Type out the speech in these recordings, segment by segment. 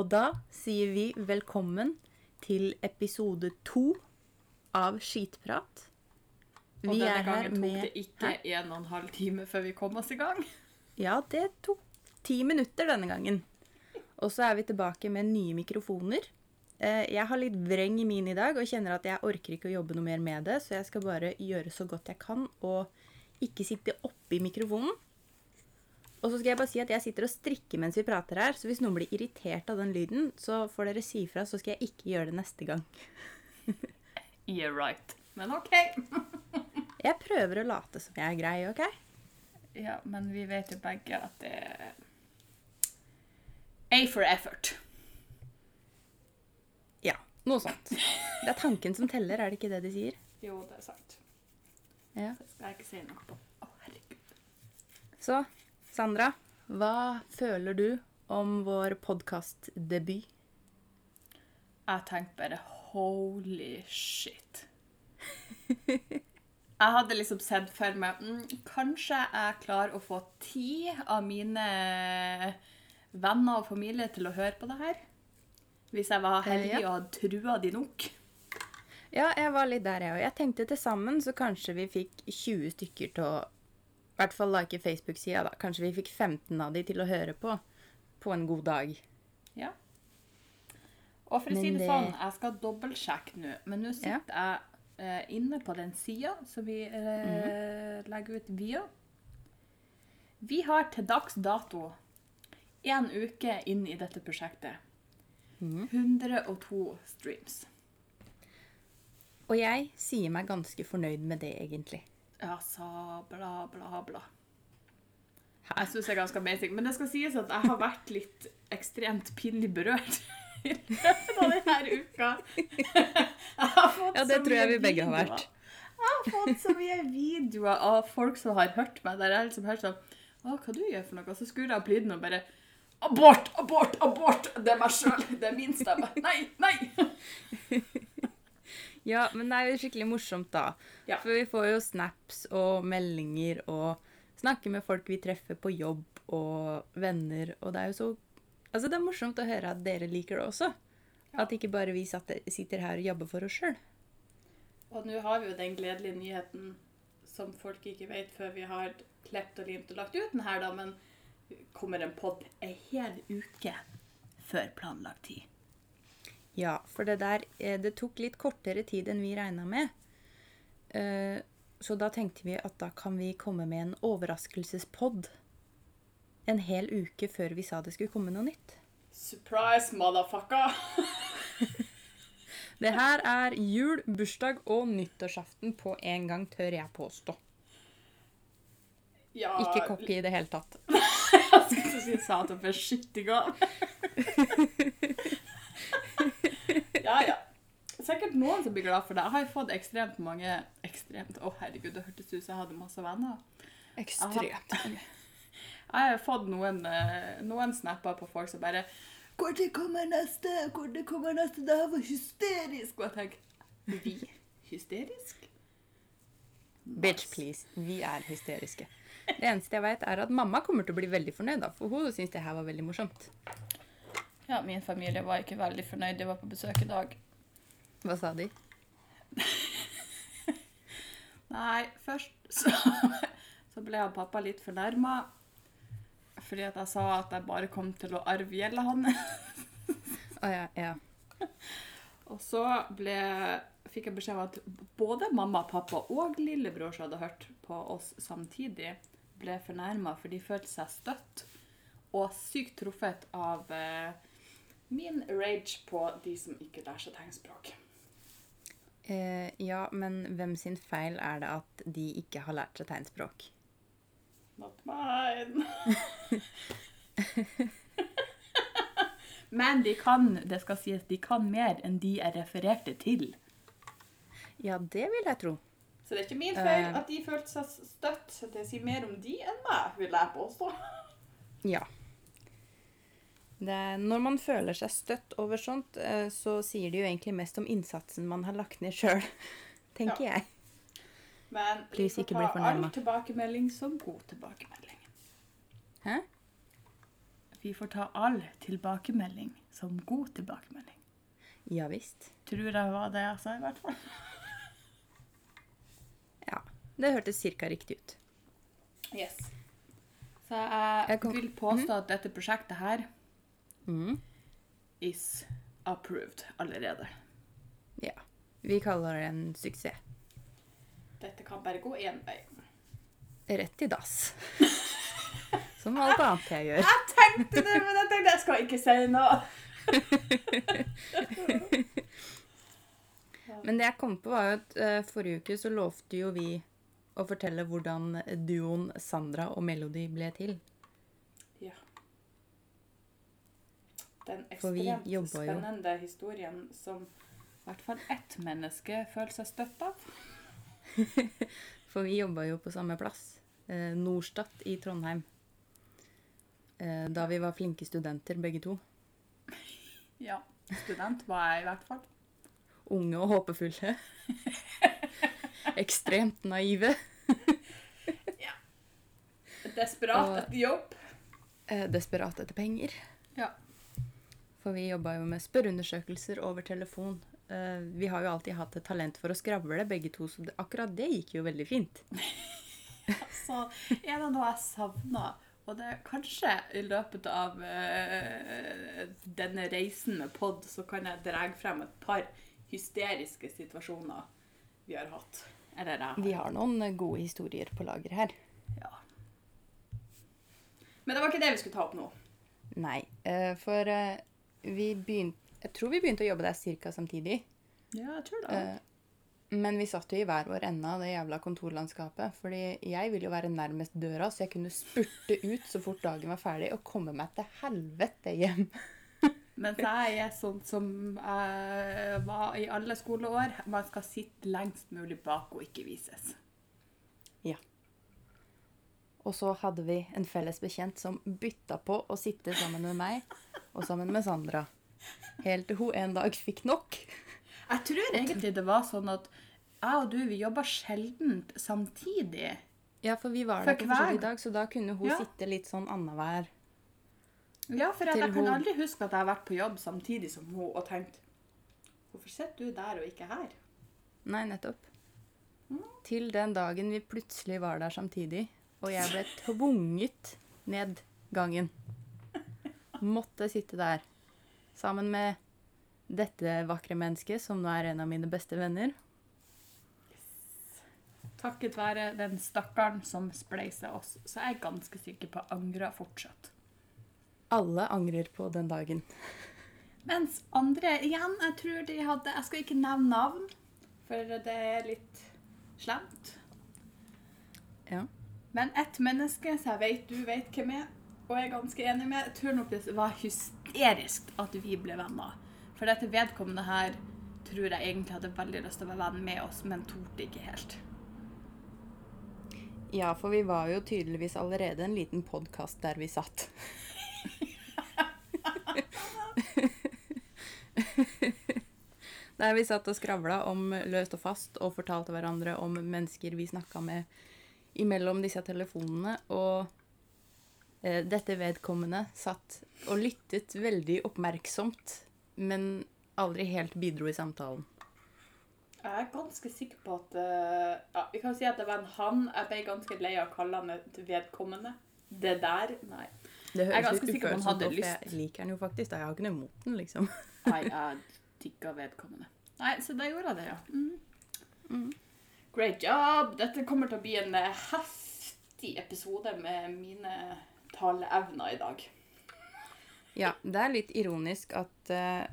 Og da sier vi velkommen til episode to av Skitprat. Og denne er gangen tok med det ikke en og en halv time før vi kom oss i gang. Ja, det tok ti minutter denne gangen. Og så er vi tilbake med nye mikrofoner. Eh, Jeg har litt vreng i min i dag og kjenner at jeg orker ikke å jobbe noe mer med det, så jeg skal bare gjøre så godt jeg kan og ikke sitte oppi mikrofonen. Og så skal jeg bare si at jeg sitter og strikker mens vi prater her, så hvis noen blir irritert av den lyden, så får dere si fra, så skal jeg ikke gjøre det neste gang. You're right. Men OK. Jeg prøver å late som jeg er grei, OK? Ja, men vi vet jo begge at det er A for effort. Ja, noe sånt. Det er tanken som teller, er det ikke det de sier? Jo, det er sant. Ja. Det skal jeg ikke si noe på. Å, herregud. Så, Sandra, hva føler du om vår podkastdebut? Jeg tenkte bare holy shit. Jeg hadde liksom sett for meg mm, Kanskje jeg klarer å få ti av mine venner og familie til å høre på det her. Hvis jeg var heldig Eh, ja. og hadde trua de nok. Ja, jeg var litt der, jeg òg. Jeg tenkte til sammen så kanskje vi fikk 20 stykker til å I hvert fall like Facebook-sida, da. Kanskje vi fikk 15 av de til å høre på på en god dag. Ja. Og for å Men si det, det- sånn, jeg skal dobbeltsjekke nå, men nå sitter jeg eh, inne på den sida som vi eh, legger ut via. Vi har til dags dato én uke inn i dette prosjektet 102 streams. Og jeg sier meg ganske fornøyd med det, egentlig. Ja, sa bla, bla, bla. Jeg syns det er ganske amazing. Men det skal sies at jeg har vært litt ekstremt pinlig berørt i løpet av denne uka. Jeg har fått Ja, det så tror jeg vi begge har vært. Jeg har fått så mye videoer av folk som har hørt meg, der jeg liksom hørt sånn Å, hva du gjør for noe? Og så skrur jeg opp lyden og bare Abort, abort, abort! Det er meg sjøl. Det er min stemme. Nei, nei! Ja, men det er jo skikkelig morsomt, da. Ja. For vi får jo snaps og meldinger og snakker med folk vi treffer på jobb og venner, og det er jo så Altså, det er morsomt å høre at dere liker det også. At ikke bare vi sitter her og jobber for oss sjøl. Og nå har vi jo den gledelige nyheten som folk ikke vet før vi har klept og limt og lagt ut den her, da, men kommer en pod ei hel uke før planlagt tid. Ja, for det der eh, Det tok litt kortere tid enn vi regna med. Eh, Så da tenkte vi at da kan vi komme med en overraskelsespod en hel uke før vi sa det skulle komme noe nytt. Surprise, motherfucker! Det her er jul, bursdag og nyttårsaften på en gang, tør jeg påstå. Ja, Ikke cocky i det hele tatt. Jeg skulle si sa at hun ble skittig gal. ja, ja. Sikkert noen som blir glad for det. Jeg har jo fått ekstremt mange ekstremt, Å, herregud, det hørtes ut som jeg hadde masse venner. Ekstremt. Jeg har fått noen, eh, noen snapper på folk som bare det kommer neste? Det kommer neste? Det her var hysterisk! Og jeg tenker Vi? Hysterisk? Bitch, please. Vi er hysteriske. Det eneste jeg vet, er at mamma kommer til å bli veldig fornøyd, da, for hun syns det her var veldig morsomt. Ja, min familie var ikke veldig fornøyd. De var på besøk i dag. Hva sa de? Nei, først så, så ble han pappa litt fornærma. Fordi at jeg sa at jeg bare kom til å arve gjelda hans. oh, ja, ja. Og så ble, fikk jeg beskjed om at både mamma, pappa og lillebror som hadde hørt på oss samtidig, ble fornærma, for de følte seg støtt og sykt truffet av eh, min rage på de som ikke lærer seg tegnspråk. Eh, ja, men hvem sin feil er det at de ikke har lært seg tegnspråk? Not mine. Men de kan, det skal sies, de kan mer enn de er refererte til. Ja, det vil jeg tro. Så det er ikke min feil Eh. at de følte seg støtt. Det sier mer om de enn meg, vil jeg påstå. Ja. Er, når man føler seg støtt over sånt, eh, så sier det jo egentlig mest om innsatsen man har lagt ned sjøl, tenker jeg. Men vi får ta all tilbakemelding som god tilbakemelding. Hæ? vi får ta all tilbakemelding som god tilbakemelding. Ja visst. Tror jeg var det jeg sa, i hvert fall. Ja. Det hørtes cirka riktig ut. Yes. Så jeg, Jeg vil påstå at dette prosjektet her Mhm. is approved allerede. Ja. Vi kaller det en suksess. Dette kan bare gå én vei. Rett i dass. Som alt annet jeg gjør. Jeg tenkte det, men jeg tenkte jeg skal ikke si noe. Men det jeg kom på, var jo at eh, forrige uke så lovte jo vi å fortelle hvordan duoen Sandra og Melody ble til. Ja. Den ekstremt spennende historien som i hvert fall ett menneske føler seg støtt av. For vi jobba jo på samme plass. Eh, Norstat i Trondheim. Eh, da vi var flinke studenter begge to. Ja, student var jeg i hvert fall. Unge og håpefulle. Ekstremt naive. Desperat etter jobb. Eh, desperat etter penger. For vi jobba jo med spørreundersøkelser over telefon. Eh, vi har jo alltid hatt et talent for å skravle, begge to, så akkurat det gikk jo veldig fint. Så er det noe jeg savner, og det kanskje i løpet av uh, denne reisen med pod, så kan jeg dra frem et par hysteriske situasjoner vi har hatt. Eller jeg Vi har noen eh, gode historier på lager her. Ja. Men det var ikke det vi skulle ta opp nå. Nei, for vi begynte Jeg tror vi begynte å jobbe der ca. samtidig. Ja, jeg tror det. Men vi satt jo i hver vår ende av det jævla kontorlandskapet. Fordi jeg ville jo være nærmest døra, så jeg kunne spurte ut så fort dagen var ferdig, og komme meg til helvete hjem. Mens jeg er sånn som jeg var i alle skoleår. Man skal sitte lengst mulig bak og ikke vises. Ja. Og så hadde vi en felles bekjent som bytta på å sitte sammen med meg og sammen med Sandra. Helt til hun en dag fikk nok. Jeg tror egentlig det var sånn at jeg og du vi jobba sjelden samtidig. Ja, for vi var der på forskjellig dag, så da kunne hun Ja. sitte litt sånn annenhver. Ja, for jeg, jeg kan hun- aldri huske at jeg har vært på jobb samtidig som hun og tenkt Hvorfor sitter du der og ikke her? Nei, nettopp. Til den dagen vi plutselig var der samtidig, og jeg ble tvunget ned gangen. Måtte sitte der sammen med dette vakre mennesket, som nå er en av mine beste venner. Takket være den stakkaren som spleisa oss, så er jeg ganske sikker på angrer fortsatt. Alle angrer på den dagen. Mens andre igjen, jeg tror de hadde Jeg skal ikke nevne navn, for det er litt slemt. Ja. Men ett menneske så jeg vet du vet hvem er, og er ganske enig med, jeg tror nok det var hysterisk at vi ble venner. For dette vedkommende her tror jeg egentlig hadde veldig lyst til å være venn med oss, men torde ikke helt. Ja, for vi var jo tydeligvis allerede en liten podkast der vi satt. Der vi satt og skravla om løst og fast og fortalte hverandre om mennesker vi snakka med imellom disse telefonene. Og dette vedkommende satt og lyttet veldig oppmerksomt, men aldri helt bidro i samtalen. Jeg er ganske sikker på at eh, ja, Vi kan si at det var en han. Jeg ble ganske lei av å kalle han et vedkommende. Det der Nei. Det Jeg er ganske litt sikker på han hadde lyst. jeg liker han jo faktisk. Da. Jeg har ikke noe imot den, liksom. Nei, jeg digger vedkommende. Nei, så da gjorde jeg det, ja. Mhm. Great job! Dette kommer til å bli en eh, heftig episode med mine taleevner i dag. Ja, det er litt ironisk at uh,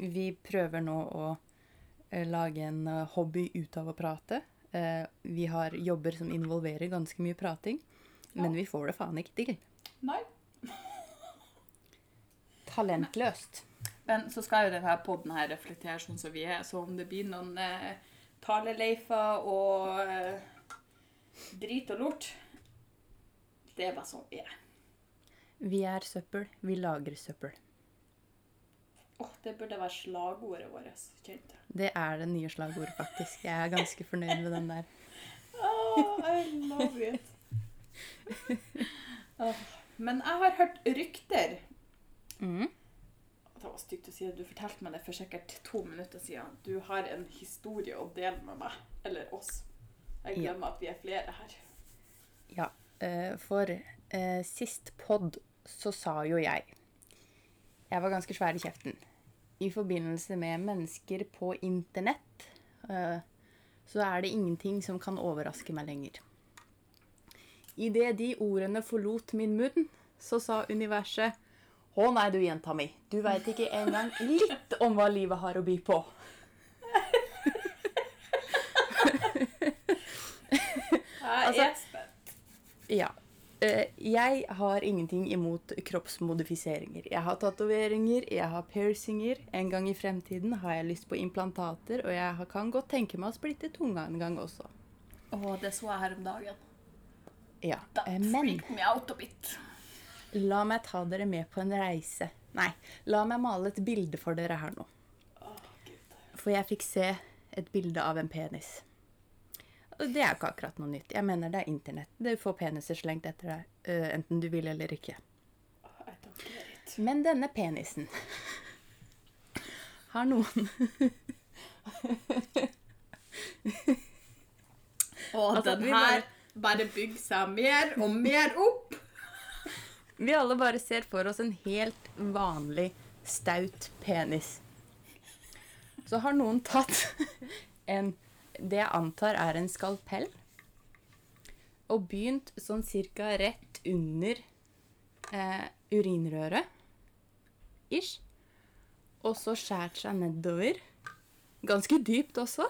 vi prøver nå å uh, lage en eh, hobby ut av å prate. Uh, vi har jobber som involverer ganske mye prating, men vi får det faen ikke til. Nei. Talentløst. Men så skal jo denne podden her reflektere sånn som vi er, så om det blir noen eh, taleleifer og eh, drit og lort Det er bare sånn vi er. Vi er søppel, vi lager søppel. Åh, det burde være slagordet vårt. kjente. Det er det nye slagordet, faktisk. Jeg er ganske fornøyd med den der. Oh, I love it. Oh. Men jeg har hørt rykter Mm. Det var stygt å si at du fortalte meg det for sikkert to minutter siden. Du har en historie å dele med meg. Eller oss. Jeg Ja. glemmer at vi er flere her. Ja, for eh, sist podd så sa jo jeg Jeg var ganske svær i kjeften. I forbindelse med mennesker på internett eh, så er det ingenting som kan overraske meg lenger. Idet de ordene forlot min munn, så sa universet Å nei, du jenta mi. Du veit ikke engang litt om hva livet har å by på. Altså-. Ja. Eh, Jeg har ingenting imot kroppsmodifiseringer. Jeg har tatoveringer, jeg har piercinger. En gang i fremtiden har jeg lyst på implantater, og jeg kan godt tenke meg å splitte tunga en gang også. Å, det så jeg her om dagen. Ja. That eh, Men freaked me out a bit. la meg ta dere med på en reise. Nei, la meg male et bilde for dere her nå. For jeg fikk se et bilde av en penis. Og det er ikke akkurat noe nytt. Jeg mener det er internett. Du får peniser slengt etter deg, uh, enten du vil eller ikke. Men denne penisen har noen Og Altså, den her bare bygger seg mer og mer opp. Vi alle bare ser for oss en helt vanlig staut penis. Så har noen tatt en Det jeg antar er en skalpell, og begynt sånn cirka rett under eh, urinrøret. Ish. Og så skjært seg nedover. Ganske dypt også.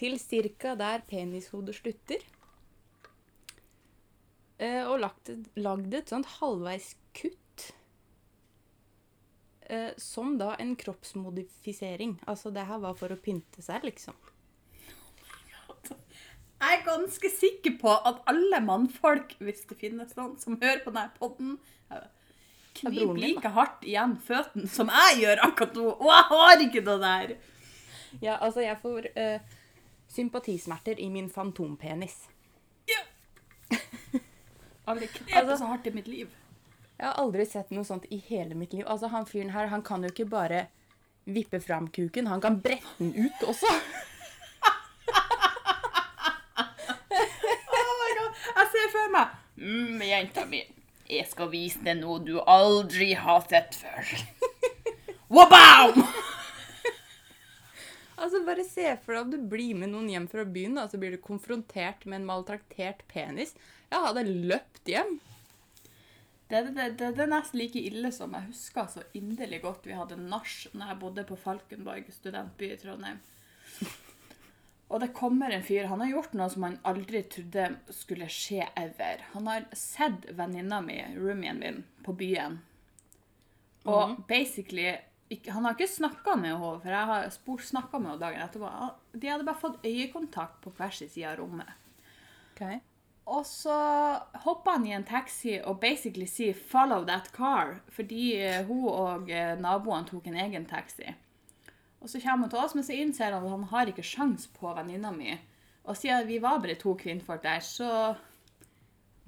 Til cirka der penishodet slutter. Eh, og lagd et, lagd et sånt halvveis kutt. Eh, som da en kroppsmodifisering. Altså det her var for å pynte seg, liksom. Jeg er ganske sikker på at alle mannfolk, hvis det finnes noen som hører på denne podden, kniper like hardt igjen føttene som jeg gjør akkurat nå. Og jeg har ikke det der. Ja, altså jeg får uh, sympatismerter i min fantompenis. Ja. Aldri knep Altså- så hardt i mitt liv. Jeg har aldri sett noe sånt i hele mitt liv. Altså Han fyren her, han kan jo ikke bare vippe fram kuken, han kan brette den ut også. Oh my God. Jeg ser for meg mm, Jenta mi, jeg skal vise deg noe du aldri har sett før. Wabow! Altså Bare se for deg om du blir med noen hjem fra byen, da, så blir du konfrontert med en maltraktert penis. Jeg hadde løpt hjem. Det, det, det, det er nesten like ille som jeg husker så inderlig godt vi hadde nach når jeg bodde på Falkenborg studentby i Trondheim. Og det kommer en fyr. Han har gjort noe som han aldri trodde skulle skje ever. Han har sett venninna mi, roomien min, på byen. Og basically ikke, Han har ikke snakka med henne, for jeg har snakka med henne dagen etterpå. De hadde bare fått øyekontakt på hver sin side av rommet. Okay. Og så hopper han i en taxi og basically sier 'follow that car', fordi eh, hun og eh, naboene tok en egen taxi. Og så kommer han til oss, men så innser han at han har ikke sjans på venninna mi. Og siden vi var bare to kvinnfolk der, så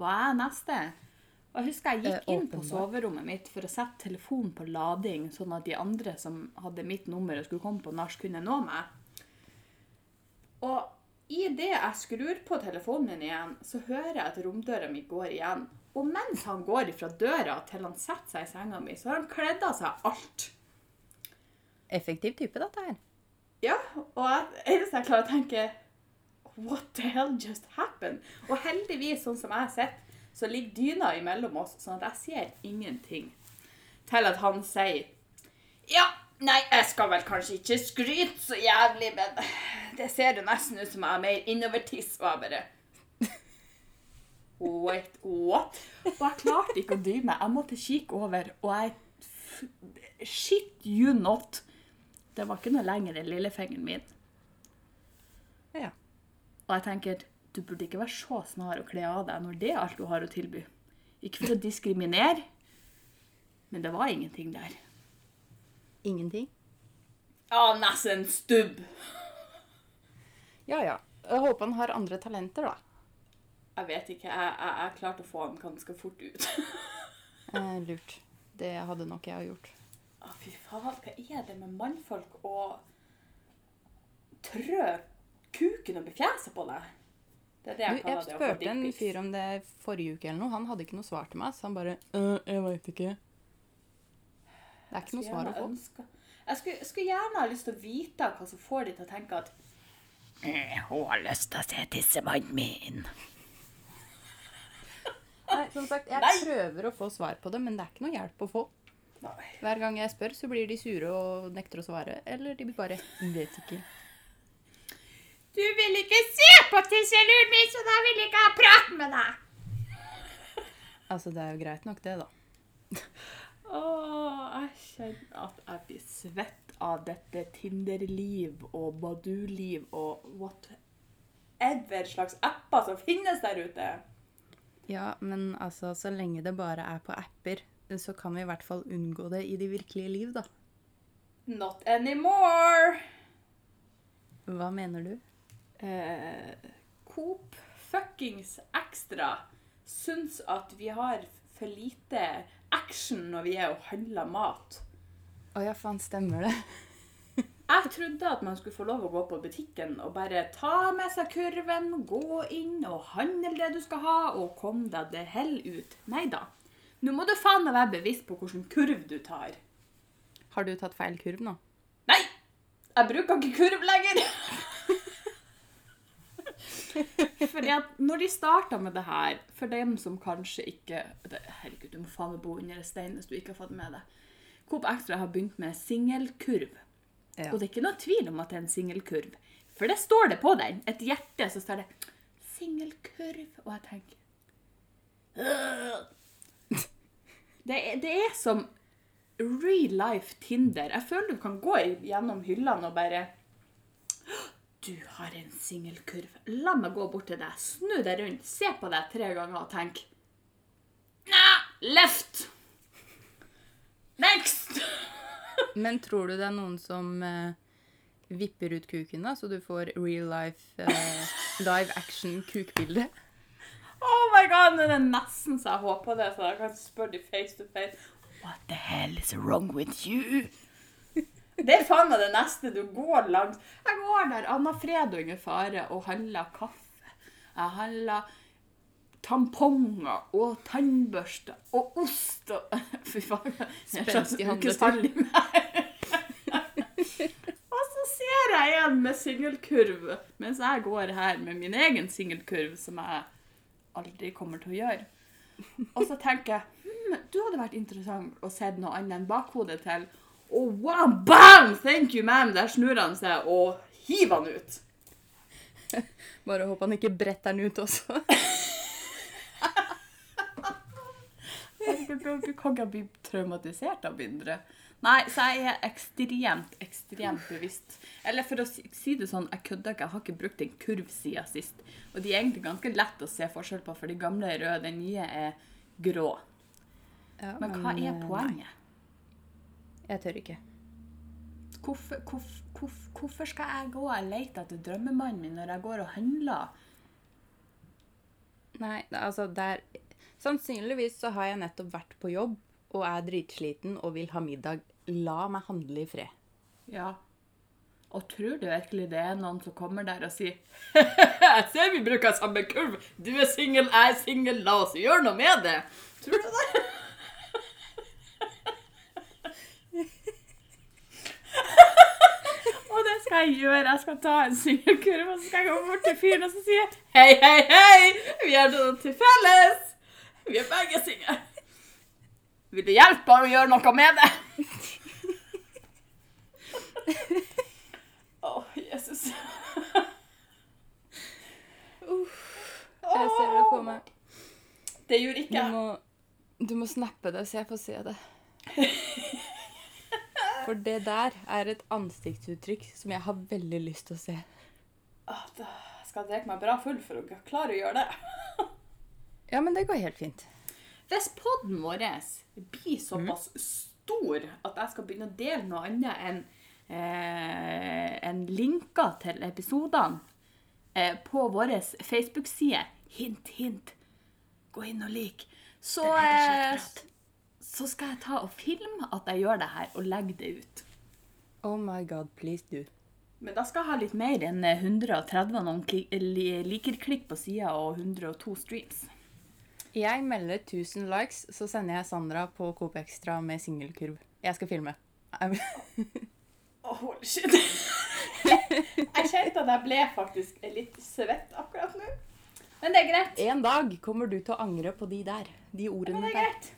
var jeg neste. Og jeg husker jeg gikk Eh, inn på soverommet mitt for å sette telefonen på lading, sånn at de andre som hadde mitt nummer og skulle komme på nach, kunne nå meg. Og idet jeg skrur på telefonen min igjen, så hører jeg at romdøra mi går igjen. Og mens han går ifra døra til han setter seg i senga mi, så har han kledd av seg alt. Effektiv type, dette her. Ja, og eneste jeg klarer å tenke What the hell just happened? Og heldigvis, sånn som jeg har sett, så ligger dyna imellom oss, sånn at jeg ser ingenting. Til at han sier Ja, nei, jeg skal vel kanskje ikke skryte så jævlig, men det ser jo nesten ut som jeg har mer innovertiss. Og jeg bare Wait, what? Og jeg klarte ikke å dy meg. Jeg måtte kikke over, og jeg Shit you not. Det var ikke noe lenger enn lillefingeren min. Ja. Og jeg tenker, du burde ikke være så snar å kle av deg når det er alt du har å tilby. Ikke for å diskriminere, men det var ingenting der. Ingenting. Ja, nesten stubb. Ja ja. Jeg håper han har andre talenter, da. Jeg vet ikke. Jeg, jeg, jeg klarte å få han ganske fort ut. Eh, lurt. Det hadde nok jeg gjort. Å, fy faen. Hva er det med mannfolk og trø kuken oppi fjeset på deg? Det er det jeg jeg kaller det. å spurte en fyr om det forrige uke eller noe. Han hadde ikke noe svar til meg, så han bare «Øh, Jeg veit ikke. Det er ikke noe svar å få. ønske- Jeg skulle, skulle gjerne ha lyst til å vite hva som får de til å tenke at «Eh, Hun har lyst til å se tissemannen min. Nei, som sagt, jeg Nei! prøver å få svar på det, men det er ikke noe hjelp å få. Nei. Hver gang jeg spør, så blir de sure og nekter å svare. Eller de blir bare vet ikke. Du vil ikke se på tisseluren min, så da vil jeg ikke ha prat med deg. Altså, det er jo greit nok, det, da. Å, jeg kjenner at jeg blir svett av dette Tinder-liv og Badoo-liv og whatever slags apper som finnes der ute. Ja, men altså, så lenge det bare er på apper, så kan vi i hvert fall unngå det i det virkelige liv, da. Not anymore. Hva mener du? Eh, Coop fuckings Extra syns at vi har for lite action når vi er og handler mat. Å ja, faen, stemmer det? Jeg trodde at man skulle få lov å gå på butikken og bare ta med seg kurven, gå inn og handle det du skal ha, og komme deg det hell ut. Nei da. Nå må du faen meg være bevisst på hvilken kurv du tar. Har du tatt feil kurv nå? Nei! Jeg bruker ikke kurv lenger! Fordi at når de starta med det her, for dem som kanskje ikke Herregud, du må faen meg bo under en stein hvis du ikke har fått med det. Coop Extra har begynt med singelkurv. Ja. Og det er ikke noe tvil om at det er en singelkurv. For det står det på den. Et hjerte, så står det 'singelkurv'. Og jeg tenker «Øh». Det er, det er som real life Tinder. Jeg føler du kan gå gjennom hyllene og bare Du har en singelkurv. La meg gå bort til deg, snu deg rundt, se på deg tre ganger og tenk Nah, left! Next! Men tror du det er noen som eh, vipper ut kuken, da, så du får real life eh, live action kukbilde? Oh my god, Det er nesten så jeg håper det, så jeg kan spørre de face to face. What the hell is wrong with you? Det er faen meg det neste. Du går langs Jeg går der Anna Fredung er fare og handler kaffe. Jeg handler tamponger og tannbørster og ost og Fy faen. Spenstig handletur. Og så ser jeg en med singelkurv, mens jeg går her med min egen singelkurv, som jeg aldri kommer til å gjøre. Og så tenker jeg hm, du hadde vært interessant å se noe annet enn bakhodet til. Og wow, bam! Thank you, ma'am! Der snur han seg og hiver han ut. Bare håper han ikke bretter den ut også. Herregud, Du kan ikke bli traumatisert av mindre. Nei, så jeg er ekstremt, ekstremt bevisst. Eller for å si, det sånn, jeg kødder ikke, jeg har ikke brukt en kurv siden sist. Og de er egentlig ganske lett å se forskjell på, for de gamle er røde, den nye er grå. Ja, Men hva eh, er poenget? Nei, jeg tør ikke. Hvorfor, hvorfor, hvorfor, hvorfor skal jeg gå og lete etter drømmemannen min når jeg går og handler? Nei, altså der Sannsynligvis så har jeg nettopp vært på jobb og er dritsliten og vil ha middag. La meg handle i fred. Ja. Og tror du virkelig det er noen som kommer der og sier Jeg ser vi bruker samme kurv. Du er singel, jeg er singel. La oss gjøre noe med det. Tror du det? og det skal jeg gjøre. Jeg skal ta en singelkurv og så skal jeg gå bort til fyren og så si Hei, hei, hei! Vi har noe til felles. Vi er begge single. Vil du hjelpe meg å gjøre noe med det? Å, Jesus. Jeg ser det for meg. Det gjorde ikke Du jeg. må, du må snappe det, så jeg får se det. For det der er et ansiktsuttrykk som jeg har veldig lyst til å se. Åh, da skal jeg drikke meg bra full for å klare å gjøre det. Ja, men det går helt fint. Hvis podden vår blir såpass stor at jeg skal begynne å dele noe annet enn eh, en linker til episodene eh, på vår Facebook-side hint, hint, gå inn og lik, så, eh, så skal jeg ta og filme at jeg gjør det her, og legge det ut. Oh my god, please do. Men da skal jeg ha litt mer enn eh, 130 noen kli- li- likerklikk på sida og 102 streams. Jeg melder 1000 likes, så sender jeg Sandra på Coop Extra med singelkurv. Jeg skal filme. Oh, shit. jeg kjente at jeg ble faktisk litt svett akkurat nå. Men det er greit. En dag kommer du til å angre på de der. De ordene der. Men det er greit.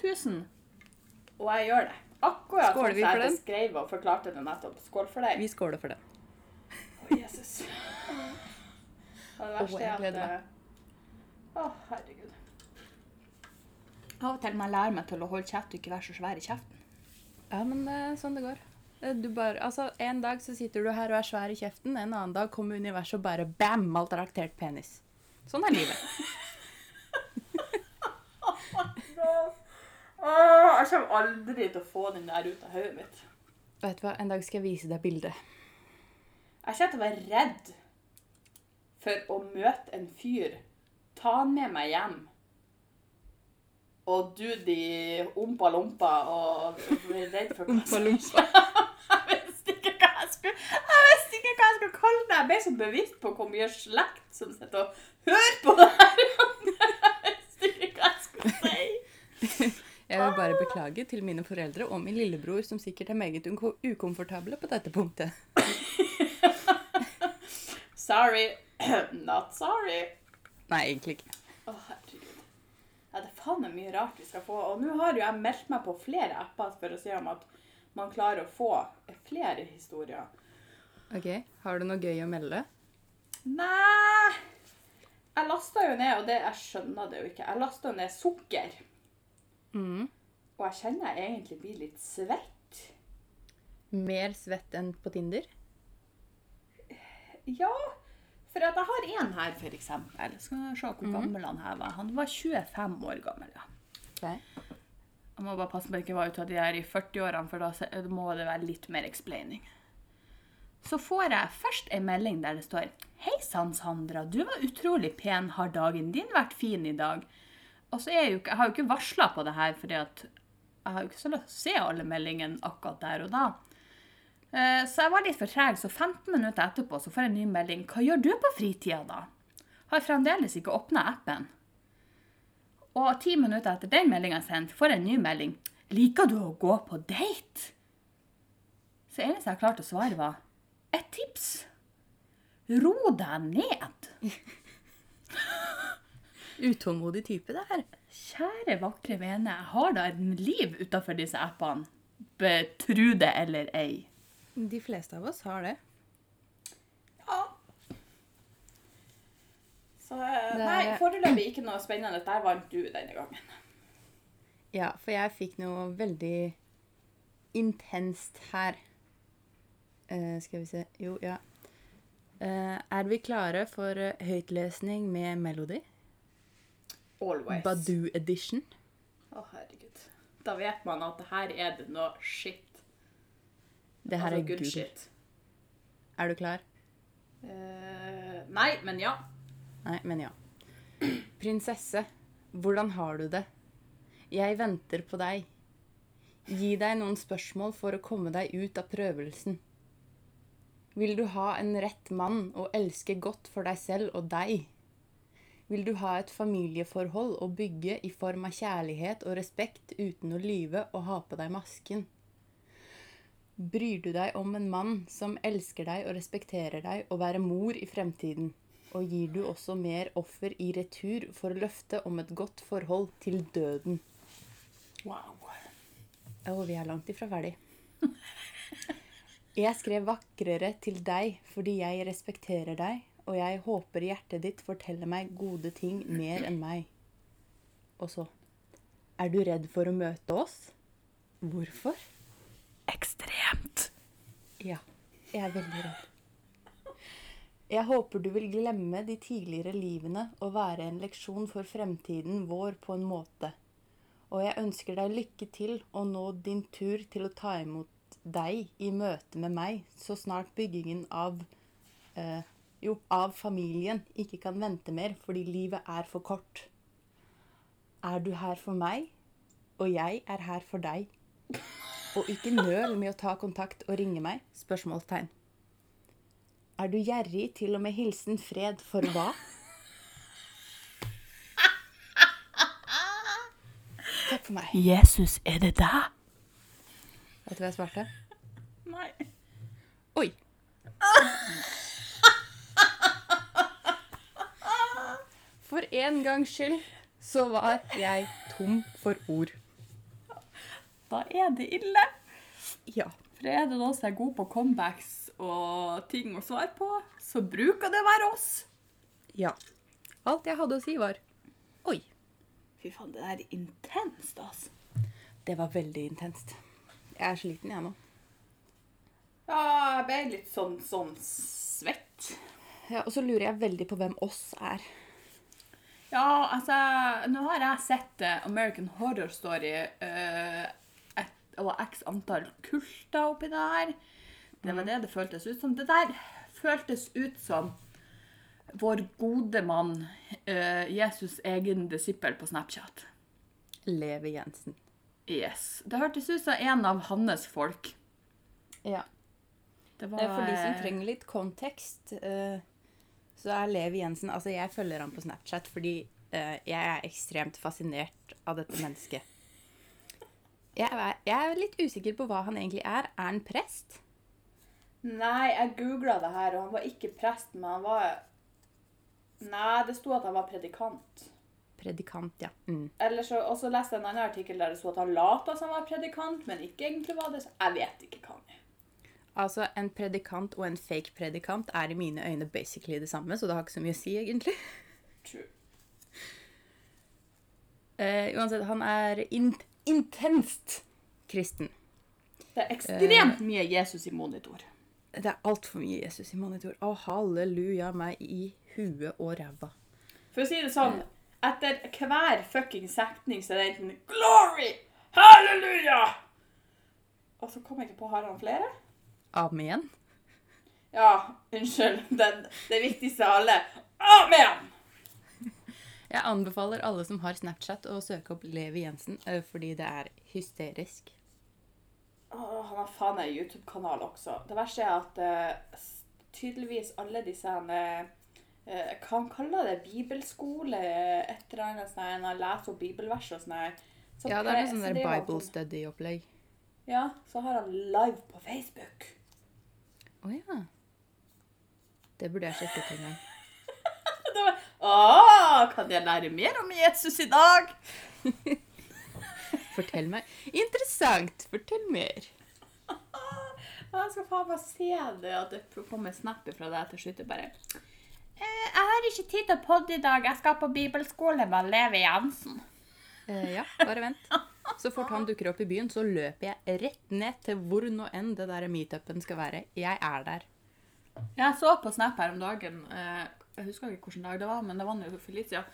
Tusen. Og jeg gjør det. Akkurat Skåler som vi for jeg beskrev og forklarte det nettopp. Skål for deg. Vi skåler for det. Å, Jesus. Og det verste er at Å, herregud. Av og til må jeg lære meg til å holde kjeft og ikke være så svær i kjeften. Ja, men det er sånn det går. Eh, Du bare, altså, En dag så sitter du her og er svær i kjeften, en annen dag kommer universet og bare bam, maltraktert penis. Sånn er livet. Åh, jeg kommer aldri til å få den der ut av hodet mitt. Vet du hva, En dag skal jeg vise deg bildet. Jeg kommer til å være redd for å møte en fyr, ta med meg hjem, og du de ompa-lompa og være redd for. Jeg visste ikke hva jeg skulle Jeg visste ikke hva jeg skulle kalle det. Jeg ble så bevisst på hvor mye slekt som sitter og hører på det her. Jeg visste ikke hva jeg skulle si. Jeg vil bare beklage til mine foreldre og min lillebror, som sikkert er meget ukomfortable på dette punktet. Sorry. Not sorry. Nei, egentlig ikke. Å, herregud. Ja, det er faen meg mye rart vi skal få. Og nå har jo jeg meldt meg på flere apper for å se om at man klarer å få flere historier. Ok, Har du noe gøy å melde? Nei Jeg lasta jo ned, og det, jeg skjønner det jo ikke. Jeg lasta ned sukker. Mm. Og jeg kjenner jeg egentlig blir litt svett. Mer svett enn på Tinder? Ja, for at jeg har en her, for eksempel. Skal vi se hvor gammel han her var. Han var 25 år gammel, ja. Ok. Jeg må bare passe på ikke var ute av de her i 40-årene, for da må det være litt mer explaining. Så får jeg først en melding der det står Hei sann, Sandra. Du var utrolig pen. Har dagen din vært fin i dag? Og så er jeg jo ikke Jeg har jo ikke varsla på det her, fordi at jeg har jo ikke så lyst til å se alle meldingene akkurat der og da. Eh, Så jeg var litt for treg, så 15 minutter etterpå så får jeg en ny melding. Hva gjør du på fritida, da? Har fremdeles ikke åpna appen. Og ti minutter etter den meldinga er sendt, får jeg en ny melding. Liker du å gå på date? Så eneste jeg klarte å svare, var et tips. Ro deg ned. Utålmodig type, det her. Kjære, vakre vene, jeg har da et liv utafor disse appene. Betru det eller ei. De fleste av oss har det. Ja. Så eh, nei, foreløpig ikke noe spennende. Der vant du denne gangen. Ja, for jeg fikk noe veldig intenst her. Uh, skal vi se Jo, ja. Uh, er vi klare for høytlesning med melodi? Always. Badoo edition. Å, herregud. Da vet man at det her er det noe shit. Det her altså er good shit. Er du klar? Uh, nei, men ja. Nei, men ja. Prinsesse, hvordan har du det? Jeg venter på deg. Gi deg noen spørsmål for å komme deg ut av prøvelsen. Vil du ha en rett mann og elske godt for deg selv og deg? Vil du ha et familieforhold å bygge i form av kjærlighet og respekt uten å lyve og ha på deg masken? Bryr du deg om en mann som elsker deg og respekterer deg og være mor i fremtiden? Og gir du også mer offer i retur for løftet om et godt forhold til døden? Wow. Å, vi er langt ifra ferdig. Jeg skrev vakrere til deg fordi jeg respekterer deg, og jeg håper hjertet ditt forteller meg gode ting mer enn meg. Og så Er du redd for å møte oss? Hvorfor? Ekstremt. Ja, jeg er veldig redd. Jeg håper du vil glemme de tidligere livene og være en leksjon for fremtiden vår på en måte. Og jeg ønsker deg lykke til og nå din tur til å ta imot deg i møte med meg så snart byggingen av eh, jo av familien ikke kan vente mer fordi livet er for kort. Er du her for meg, og jeg er her for deg. Og ikke nøl med å ta kontakt og ringe meg? Spørsmålstegn. Er du gjerrig til og med hilsen fred for hva? Takk for meg. Jesus, er det deg? Vet du hva jeg svarte? Nei. Oi. For en gangs skyld så var jeg tom for ord. Da er det ille. Ja. For er det noen som er god på comebacks og ting å svare på, så bruker det være oss. Ja. Alt jeg hadde å si, var Oi. Fy faen, det der er intenst, altså. Det var veldig intenst. Jeg er sliten, jeg nå. Ja, jeg ble litt sånn, sånn svett. Ja, og så lurer jeg veldig på hvem oss er. Ja, altså Nå har jeg sett eh, American Horror Story eh, og x antall kulter oppi det her. Det var det det føltes ut som. Det der føltes ut som vår gode mann, eh, Jesus' egen disippel på Snapchat. Leve Jensen. Yes. Det hørtes ut som en av hans folk. Ja. Det var, For de som trenger litt kontekst, eh, så er Levi Jensen Altså, jeg følger han på Snapchat fordi eh, jeg er ekstremt fascinert av dette mennesket. Jeg er, jeg er litt usikker på hva han egentlig er. Er han prest? Nei, jeg googla det her, og han var ikke prest, men han var Nei, det sto at han var predikant. Predikant, ja. Mm. Så, og så leste jeg en annen artikkel der det sto at han lata som han var predikant, men ikke egentlig var det. Så jeg vet ikke hva han er. Altså, en predikant og en fake predikant er i mine øyne basically det samme, så det har ikke så mye å si, egentlig. True. Uh, uansett, han er in intenst kristen. Det er ekstremt mye Jesus i monitor. Det er altfor mye Jesus i monitor. Å, halleluja meg i huet og ræva. For å si det sånn, etter hver fucking setning så er det enten glory, halleluja! Og så kom jeg ikke på har han flere? Amen. Ja, unnskyld. Den, det viktigste av alle. Amen! Jeg anbefaler alle som har Snapchat å søke opp Levi Jensen, eh, fordi det er hysterisk. Åh, han har faen meg YouTube-kanal også. Det verste er at uh, tydeligvis alle disse uh, Hva han kaller det? Bibelskole? Et eller annet sånn Han leser opp bibelvers og sånn her. Så Ja, det er noe sånn der Bible study-opplegg. Ja, så har han live på Facebook. Å ja. Det burde jeg sjekket en gang. Det var, Åh, kan jeg lære mer om Jesus i dag? Fortell meg. Interessant! Fortell mer. Jeg skal faen meg se det, at det kommer snapper fra deg til slutt. Bare eh, Jeg har ikke tid til å podde i dag. Jeg skal på bibelskole med Levi Jansen. Eh, ja, bare vent. Så fort han dukker opp i byen, så løper jeg rett ned til hvor nå enn det der meetupen skal være. Jeg er der. Jeg så på Snap her om dagen. eh, Jeg husker ikke hvilken dag det var, men det var noe for litt siden.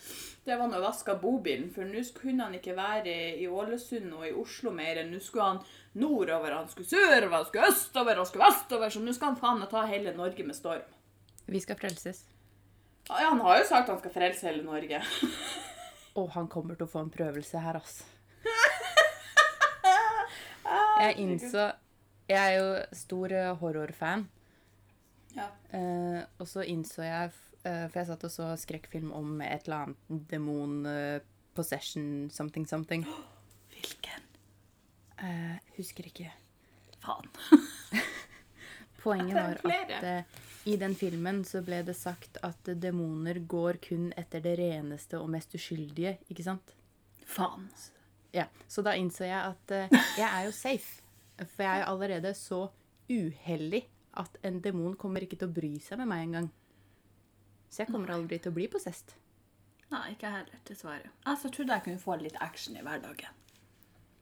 Det var når jeg vaska bobilen, for nå kunne han ikke være i Ålesund og i Oslo mer. Nå skulle han nordover, han skulle sørover, han skulle østover, han skulle vestover. Så nå skal han faen meg ta hele Norge med storm. Vi skal frelses. Ja, Han har jo sagt han skal frelse hele Norge. Og han kommer til å få en prøvelse her, ass. Jeg innså Jeg er jo stor eh, horrorfan. Ja. Eh, og så innså jeg For jeg satt og så skrekkfilm om et eller annet demon eh, possession something something. Hvilken? Uh, husker ikke. Faen. Poenget var at eh, i den filmen så ble det sagt at eh, demoner går kun etter det reneste og mest uskyldige, ikke sant? Faen. Ja, Så da innså jeg at uh, jeg er jo safe. For jeg er jo allerede så uheldig at en demon kommer ikke til å bry seg med meg engang. Så jeg kommer aldri til å bli possessed. Nei, ikke heller, dessverre. Altså, jeg trodde jeg kunne få litt action i hverdagen.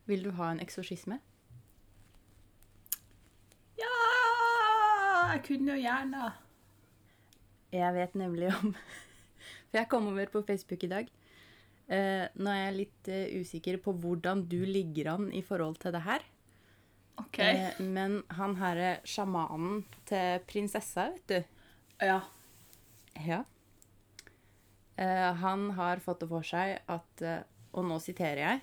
Vil du ha en eksorsisme? Ja, jeg kunne jo gjerne. Jeg vet nemlig om For jeg kom over på Facebook i dag. Uh, nå er jeg litt uh, usikker på hvordan du ligger an i forhold til det her. OK. Uh, men han herre sjamanen til prinsessa, vet du Ja. Ja. Eh, han har fått det for seg at eh, Og nå siterer jeg.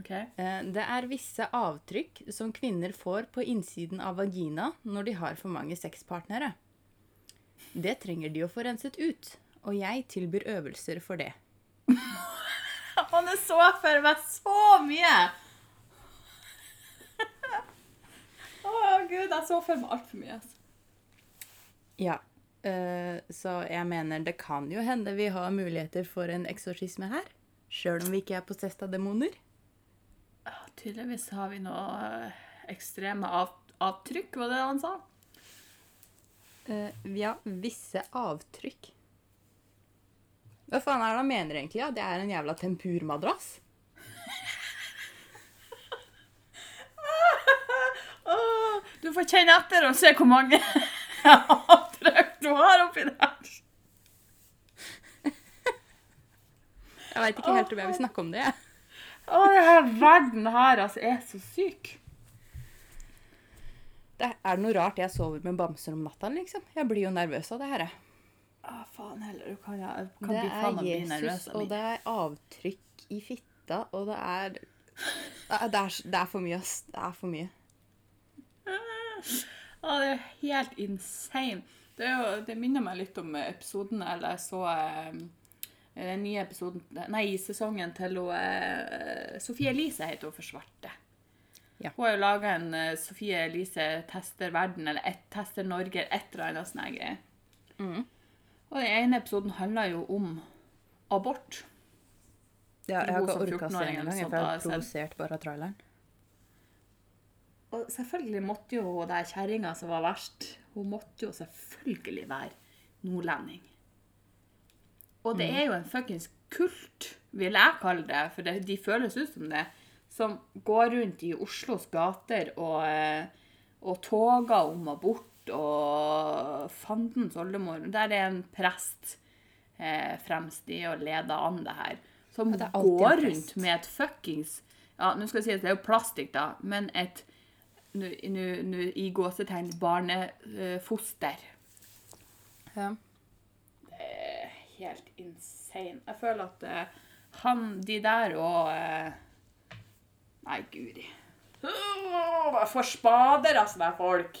Okay. Eh, det er visse avtrykk som kvinner får på innsiden av vagina når de har for mange sexpartnere. Det trenger de å få renset ut, og jeg tilbyr øvelser for det. Han er så for meg så mye! Å, gud, jeg så for meg altfor mye. altså. Ja. Eh, så jeg mener det kan jo hende vi har muligheter for en eksorsisme her. Sjøl om vi ikke er possessed av demoner. Ja, tydeligvis har vi noe eh, ekstreme av, avtrykk, var det han sa? vi har visse avtrykk. Hva faen er det han mener egentlig? Ja? Det er en jævla tempurmadrass? Du får kjenne etter og se hvor mange du har oppi der. Jeg veit ikke helt om jeg vil snakke om det. Å, denne verden her altså, er så syk. det. Er noe rart jeg sover med bamser om natta, liksom? Jeg blir jo nervøs av det her. Å, faen heller, du kan, jeg kan Det bli faen meg bli nervøs av og det er avtrykk i fitta, og det er Det er, det er, det er for mye, ass. Det er for mye. Å, det er helt insane. Det, jo, det minner meg litt om episoden eller jeg så eh, den nye episoden Nei, sesongen til hun, eh, Sofie Elise heter hun for svarte. Ja. Hun har jo laga en eh, Sofie Elise tester verden, eller et, tester Norge, et eller annet sånt. greier. Mm. Og den ene episoden handler jo om abort. Ja, jeg har ikke orka å se den engang, jeg da, er provosert bare av traileren. Og selvfølgelig måtte jo hun der kjerringa som var verst, hun måtte jo selvfølgelig være nordlending. Og det er jo en fuckings kult, vil jeg kalle det, for det, de føles ut som det, som går rundt i Oslos gater og, eh, og toger om abort og fandens oldemor. Der er en prest eh, fremst i å lede an det her, som det går rundt med et fuckings Ja, nå skal jeg si at det er jo plastikk, da, men et i gåsetegn barnefoster. Ja. Det er helt insane. Jeg føler at uh, han, de der og uh, Nei, guri. Uh, Jeg får spader av sånne folk.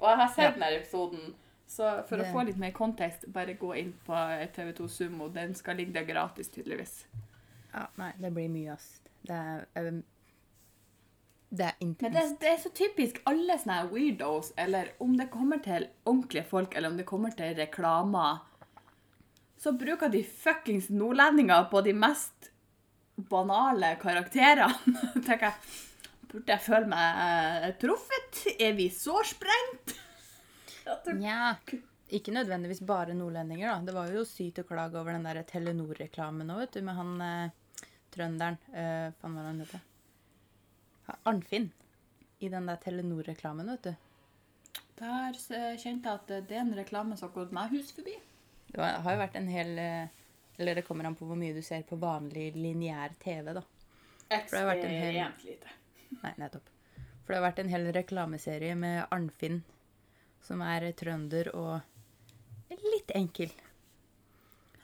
Og jeg har sett Ja. denne episoden. Så for Det- å få litt mer kontekst, bare gå inn på TV2 Sumo. Den skal ligge der gratis, tydeligvis. ja. Nei, det blir mye, ass. Det er Det er intenst. Men det, det er så typisk alle sånne weirdos, eller om det kommer til ordentlige folk, eller om det kommer til reklamer, så bruker de fuckings nordlendinger på de mest banale karakterene. tenker jeg, burde jeg føle meg eh, truffet? Er vi så sprengt? Nja, ikke nødvendigvis bare nordlendinger, da. Det var jo sykt å klage over den der Telenor-reklamen nå, vet du, med han eh, trønderen eh, Faen, hva han heter? Arnfinn. I den der Telenor-reklamen, vet du. Der eh, kjente jeg at det er en reklame som har gått meg hus forbi. Det har jo vært en hel eh, Eller det kommer an på hvor mye du ser på vanlig lineær TV, da. Ekstremt hel- lite. Nei, nettopp. For det har vært en hel reklameserie med Arnfinn, som er trønder og litt enkel.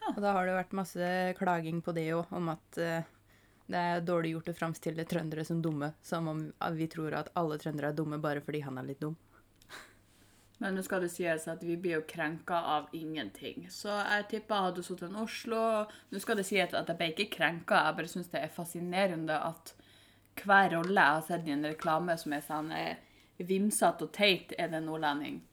Og da har det vært masse klaging på det òg, om at eh, det er dårlig gjort å framstille trøndere som dumme. Som om vi tror at alle trøndere er dumme bare fordi han er litt dum. Men nå skal det sies at vi blir jo krenka av ingenting. Så jeg tipper hadde sittet i Oslo Nå skal det sies at jeg ble ikke krenka, jeg bare syns det er fascinerende at hver rolle jeg har sett i en reklame som er sånn eh, vimsete og teit, er det nordlending. nordlending.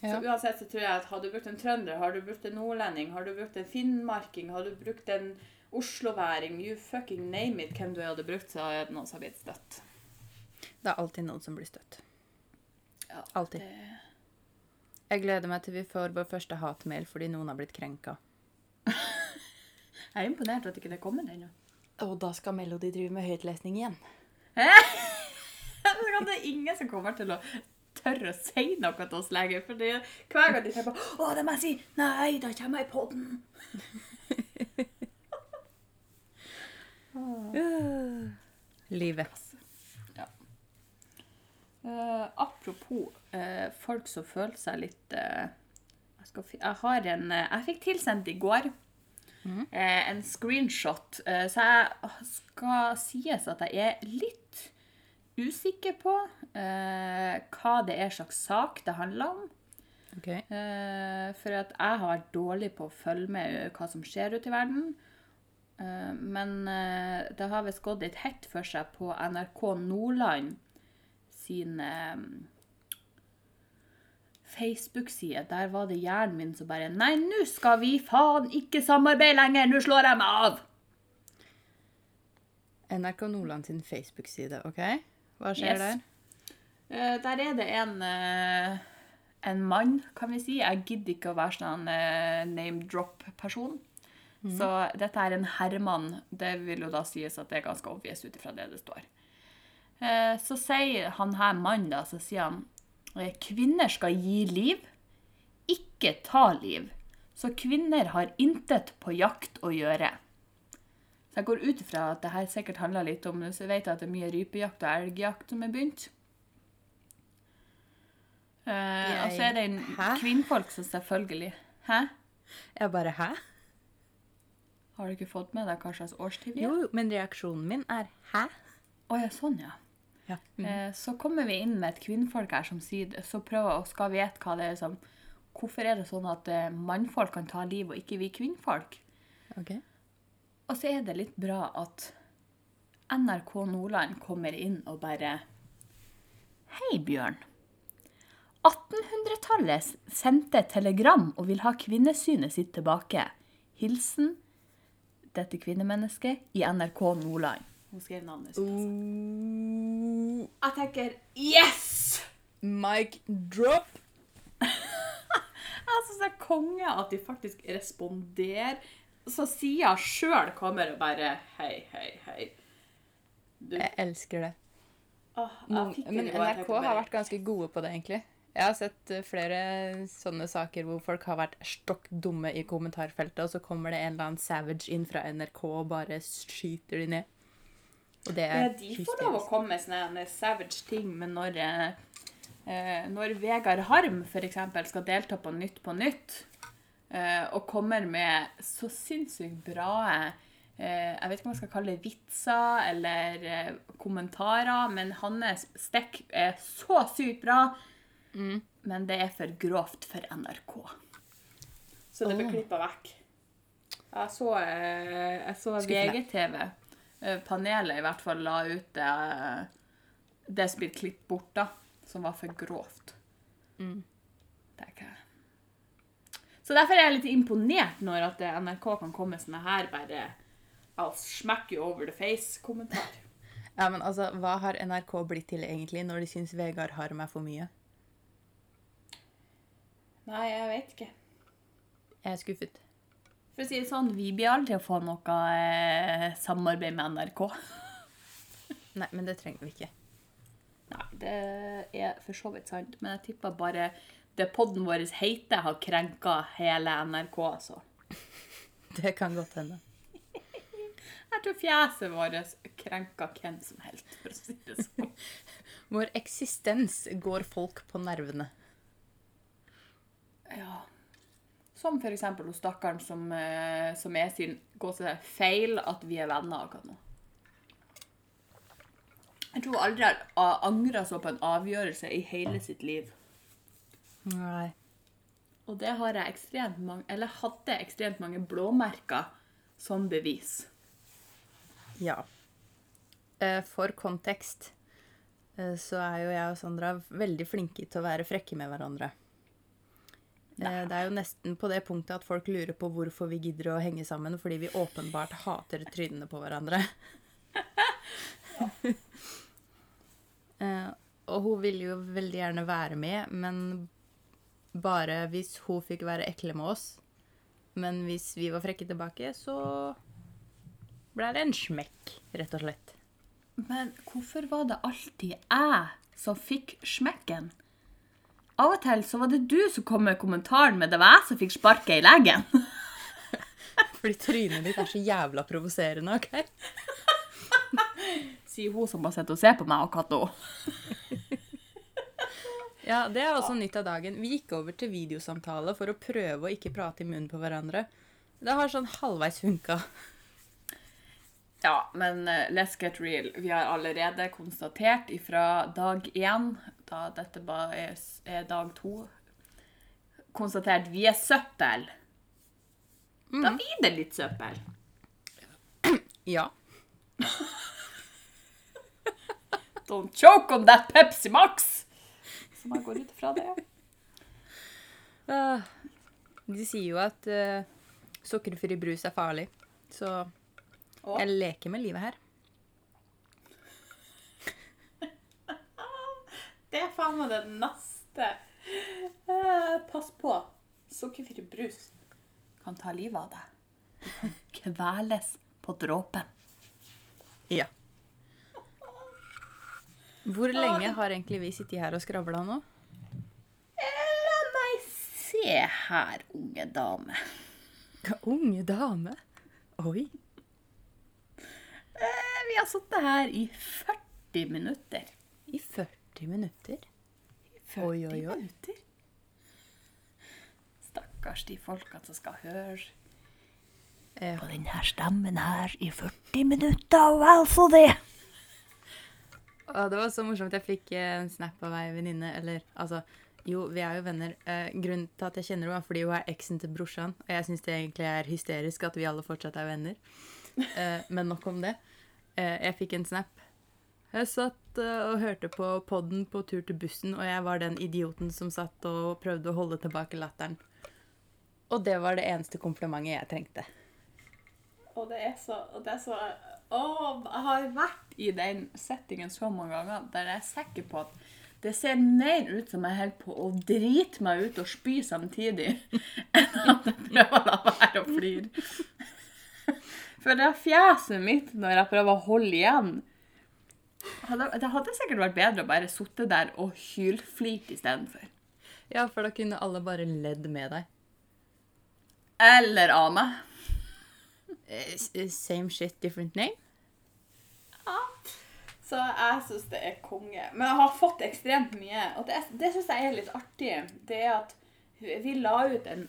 Så uansett så tror jeg at har du brukt en trønder, har du brukt en nordlending, har du brukt en finnmarking, har du brukt en osloværing, you fucking name it, hvem du hadde brukt, så er det noen som har blitt støtt. Det er alltid noen som blir støtt. Ja, Alltid. det- Jeg gleder meg til vi får vår første hatmail fordi noen har blitt krenka. Jeg er imponert at ikke det kommer ennå. Og da skal Melody drive med høytlesning igjen. Det er ingen som kommer til å tørre å si noe til oss lenger. For hver gang de sier på Å, det må jeg si! Nei, da kommer jeg i podden. Livet. Eh, apropos uh, folk som føler seg litt uh, skal, Jeg har en eh, Jeg fikk tilsendt i går eh, en screenshot, eh, så jeg skal sies at jeg er litt usikker på eh, hva det er slags sak det handler om. Okay. Eh, for at jeg har vært dårlig på å følge med hva som skjer ute i verden. Eh, men eh, det har visst gått litt hett for seg på NRK Nordland sin eh, Facebook-side. Der var det hjernen min som bare Nei, nå skal vi faen ikke samarbeide lenger! Nå slår jeg meg av! NRK Nordland sin Facebook-side, OK? Hva skjer Yes. der? Der er det en, en mann, kan vi si. Jeg gidder ikke å være sånn name drop-person. Så dette er en herremann. Det vil jo da sies at det er ganske obvious ut ifra det det står. Eh, så sier han her mannen, da, så sier han eh, kvinner skal gi liv, ikke ta liv. Så kvinner har intet på jakt å gjøre. Så jeg går ut ifra at det her sikkert handler litt om Så jeg vet at det er mye rypejakt og elgjakt som er begynt. Uh, og så er det en kvinnfolk som selvfølgelig Hæ? Jeg bare Hæ? Har du ikke fått med deg hva slags årstid vi er? Jo, men reaksjonen min er Hæ? Å ja, sånn, ja. Ja. Eh, så kommer vi inn med et kvinnfolk her som sier så prøver og skal vite hva det er som Hvorfor er det sånn at eh, mannfolk kan ta liv, og ikke vi kvinnfolk? Ok. Og så er det litt bra at NRK Nordland kommer inn og bare Hei, Bjørn. 1800-tallet sendte telegram og vil ha kvinnesynet sitt tilbake. Hilsen dette kvinnemennesket i NRK Nordland. Hun skrev navnet sitt. Ooh, Jeg tenker yes! mic drop. Jeg syns det er konge at de faktisk responderer. Så sida sjøl kommer og bare Hei, hei, hei. Du, Jeg elsker det. åh, jeg men NRK har vært ganske gode på det, egentlig. Jeg har sett eh, flere sånne saker hvor folk har vært stokk dumme i kommentarfeltet, og så kommer det en eller annen savage inn fra NRK og bare skyter de ned. Og det Ja, er de får lov å komme med sånne savage ting, men når, eh, eh, når Vegard Harm f.eks. skal delta på Nytt på Nytt, eh, og kommer med så sinnssykt bra eh, Jeg vet ikke om jeg skal kalle det vitser eller eh, kommentarer, men hans stikk er så sykt bra. Men det er for grovt for NRK. Så det blir klippa vekk. Jeg så, eh, jeg så VGTV. Eh, Panelet i hvert fall la ut det, det som blir klippet bort, da. Som var for grovt. Mm. Det er ikke Så derfor er jeg litt imponert når at eh, NRK kan komme med sånne her bare I'll smack you over the face-kommentar. Ja, men altså, Hva har NRK blitt til egentlig når de syns Vegard har meg for mye? Nei, jeg vet ikke. Jeg er skuffet. For å si det sånn, vi blir aldri å få noe eh, samarbeid med NRK. Nei, men det trenger vi ikke. Nei, det er for så vidt sant. Men jeg tipper bare det podden vår heter, har krenka hele NRK, altså. Det kan godt hende. Jeg tror fjeset vårt krenker hvem som helst, for å si det sånn. Vår eksistens går folk på nervene. Ja. Som eksempel hos stakkaren som, eh, som er sin feil at vi er venner akkurat nå. Jeg tror aldri jeg har angra så på en avgjørelse i hele sitt liv. Nei. Og det har jeg ekstremt mange, eller hadde ekstremt mange blåmerker som bevis. Ja. Eh, For kontekst eh, så er jo jeg og Sandra veldig flinke til å være frekke med hverandre. Eh, Det er jo nesten på det punktet at folk lurer på hvorfor vi gidder å henge sammen, fordi vi åpenbart hater trynene på hverandre. ja. Og hun ville jo veldig gjerne være med, men bare hvis hun fikk være ekle med oss. Men hvis vi var frekke tilbake, så ble det en smekk, rett og slett. Men hvorfor var det alltid jeg som fikk smekken? Av og til så var det du som kom med kommentaren, men det var jeg som fikk sparket i leggen. Fordi trynet ditt er så jævla provoserende, OK? Sier hun som bare sitter og ser på meg akkurat nå. Ja, det er også nytt av dagen. Vi gikk over til videosamtale for å prøve å ikke prate i munnen på hverandre. Det har sånn halvveis funka. Ja, men eh, let's get real. Vi har allerede konstatert ifra dag én, da dette bare er, er dag to, konstatert vi er søppel. Da blir det litt søppel. Ja. Don't choke on that Pepsi Max! Som jeg går ut ifra det. Ah, De sier jo at uh, sukkerfri brus er farlig, så Og jeg leker med livet her. Det er faen meg det neste. Eh, pass på. Sukkerfri brus kan ta livet av deg. Du kan kveles på dråpen. Ja. Hvor lenge har egentlig vi sittet her og skravla nå? La meg se her, unge dame. Unge dame. Oi. Eh, Vi har sittet her i 40 minutter. I 40 minutter. 40 Oi, oi, oi. minutter. Stakkars de folka som skal høre Eh, på denne stemmen her i 40 minutter, og altså det. Og det var så morsomt. Jeg fikk eh, en snap av ei venninne. Eller altså Jo, vi er jo venner. Eh, grunnen til at jeg kjenner henne, er fordi hun er eksen til brorsan. Og jeg syns det egentlig er hysterisk at vi alle fortsatt er venner. Eh, men nok om det. Eh, jeg fikk en snap. Jeg satt og hørte på podden på tur til bussen, og jeg var den idioten som satt og prøvde å holde tilbake latteren. Og det var det eneste komplimentet jeg trengte. Og det er så, det er så Åh, jeg har vært i den settingen så mange ganger der jeg er sikker på at det ser mer ut som jeg holder på å drite meg ut og spy samtidig, enn at jeg prøver å la være å flire. For det er fjeset mitt når jeg prøver å holde igjen. Hadde- Det hadde sikkert vært bedre å bare sitte der og hylflirte istedenfor. Ja, for da kunne alle bare ledd med deg. Eller av meg. Eh, eh, Same shit, different name? Ja. Så jeg syns det er konge. Men jeg har fått ekstremt mye. Og det, det syns jeg er litt artig. Det er at vi la ut en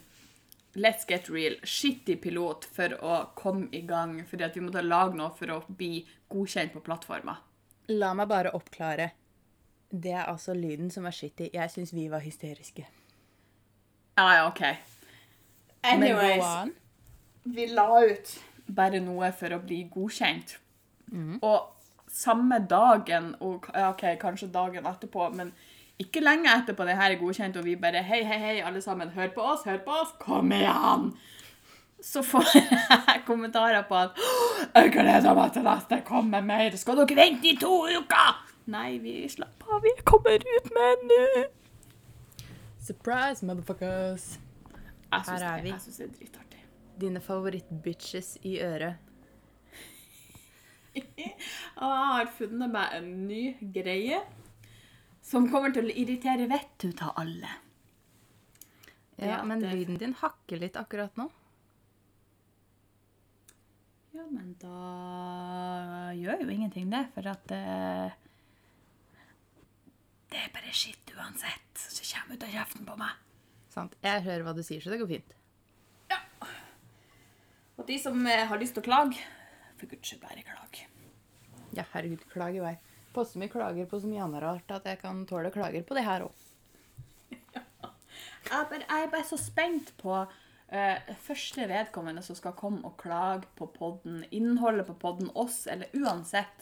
Let's get real, skittig pilot for å komme i gang. Fordi at vi måtte lage noe for å bli godkjent på plattformer. La meg bare oppklare. Det er altså lyden som er shitty. Jeg syns vi var hysteriske. Ja, ja, OK. Anyways, vi la ut bare noe for å bli godkjent. Og samme dagen, og OK, kanskje dagen etterpå, men ikke lenge etterpå det her er godkjent, og vi bare Hei, hei, hei, alle sammen, hør på oss, hør på oss, kom igjen! Så får jeg kommentarer på at «Åh, Jeg gleder meg til neste kommer mer. Skal dere vente i to uker? Nei, vi slapp av. Vi kommer ut med nå. Surprise, motherfuckers. Jeg Her er det, vi. jeg synes det er dritartig. Dine favoritt-bitches i øret. Og jeg har funnet meg en ny greie som kommer til å irritere vettet ut av alle. Ja, men lyden din hakker litt akkurat nå. Ja, men da gjør jo ingenting det, for at eh, Det er bare skitt uansett som kommer ut av kjeften på meg. Sant. Jeg hører hva du sier, så det går fint. Ja. Og de som eh, har lyst til å klage, for guds skyld bare klag. Ja, herregud, klag i vei. Poste mye klager på så mye annet rart at jeg kan tåle klager på det her òg. Jeg er bare, jeg er bare så spent på eh, første vedkommende som skal komme og klage på podden, innholdet på podden, oss, eller uansett.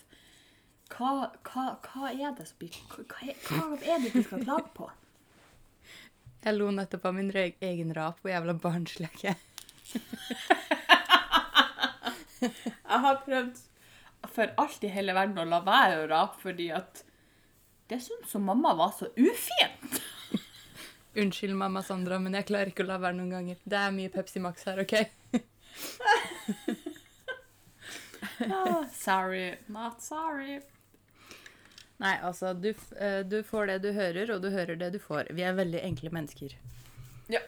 Hva, hva, hva er det som blir hva, hva er- det de skal klage på? Jeg lo nettopp av min egen rap, og jævla barnsleke. jeg har prøvd for alt i hele verden å la være å rape, fordi at det syntes som mamma var så ufint. Unnskyld, mamma Sandra, men jeg klarer ikke å la være noen ganger. Det er mye Pepsi Max her, OK? Ah, sorry, not sorry. Nei, altså, du, eh, du får det du hører, og du hører det du får. Vi er veldig enkle mennesker. Ja.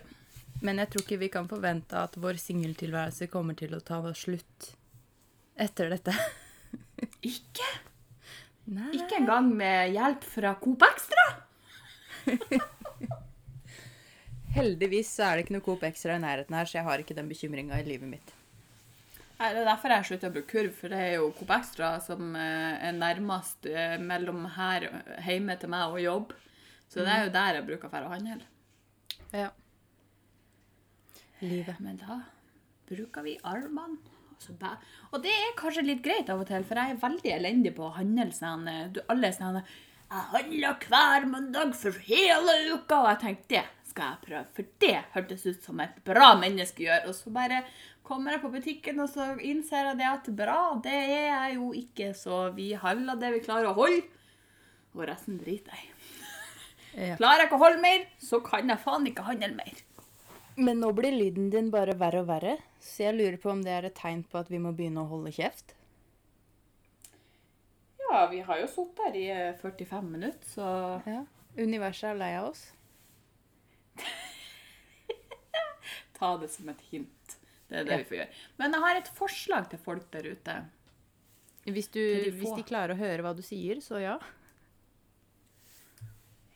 Men jeg tror ikke vi kan forvente at vår singeltilværelse kommer til å ta slutt etter dette. Ikke? Nei. Ikke engang med hjelp fra Coop Extra? Heldigvis så er det ikke noe Coop Extra i nærheten her, så jeg har ikke den bekymringa i livet mitt. Nei, Det er derfor jeg slutta å bruke kurv, for det er jo Coop Extra som eh, er nærmest eh, mellom her hjemme til meg og jobb. Så det er jo der jeg bruker å handle. Ja. Livet. Men da bruker vi armene. Og det er kanskje litt greit av og til, for jeg er veldig elendig på å handle sånn Alle sånn Jeg handler hver mandag for hele uka, og jeg tenkte det skal jeg prøve, for det hørtes ut som et bra menneske gjør. Og så bare kommer jeg på butikken, og så innser jeg det at bra, det er jeg jo ikke, så vi handler det vi klarer å holde, og resten driter jeg i. Ja. Klarer jeg ikke å holde mer, så kan jeg faen ikke handle mer. Men nå blir lyden din bare verre og verre, så jeg lurer på om det er et tegn på at vi må begynne å holde kjeft. Ja, vi har jo sittet her i eh, 45 minutter, så Ja. Universet er lei av oss. ta det som et hint. Det er det Ja. vi får gjøre. Men jeg har et forslag til folk der ute. Hvis, du, de hvis de klarer å høre hva du sier, så ja.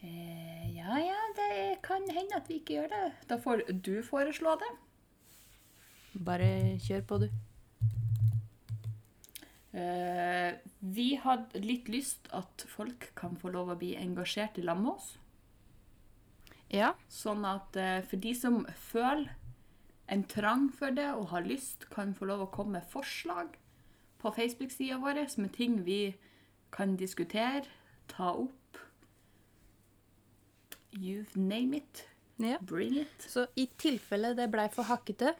Eh, ja, ja, det kan hende at vi ikke gjør det. Da får du foreslå det. Bare kjør på, du. Eh, vi hadde litt lyst at folk kan få lov å bli engasjert i lag med oss. Ja. Sånn at eh, for de som føler en trang for det og har lyst, kan få lov å komme med forslag på Facebook-sida vår med ting vi kan diskutere, ta opp. You name it. ja. Bring it. Så i tilfelle det blei for hakkete,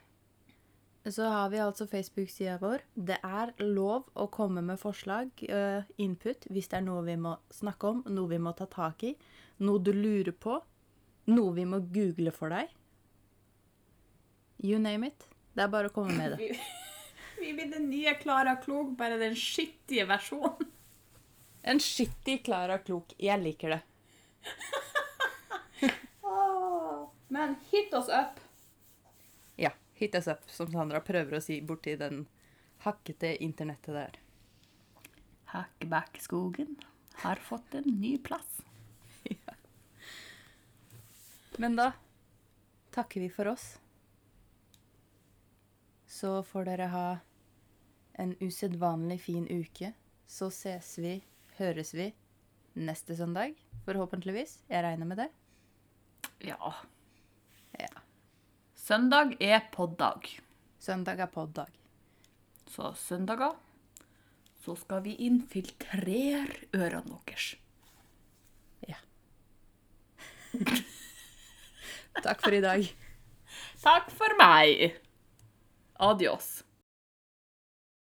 så har vi altså Facebook-sida vår. Det er lov å komme med forslag, eh, input, hvis det er noe vi må snakke om, noe vi må ta tak i, noe du lurer på, noe vi må google for deg. You name it. Det er bare å komme med det. Vi, blir den nye Klara Klok, bare den skittige versjonen. En skittig Klara Klok. Jeg liker det. Men hit oss up. Ja. Hit us up, som Sandra prøver å si borti den hakkete internettet der. Hakkebakkeskogen har fått en ny plass. Men da takker vi for oss. Så får dere ha en usedvanlig fin uke. Så ses vi, høres vi, neste søndag. Forhåpentligvis. Jeg regner med det. Ja. Ja. Søndag er poddag. Søndag er poddag. Så søndager så skal vi infiltrere ørene deres. Ja. Takk for i dag. Takk for meg. Adios.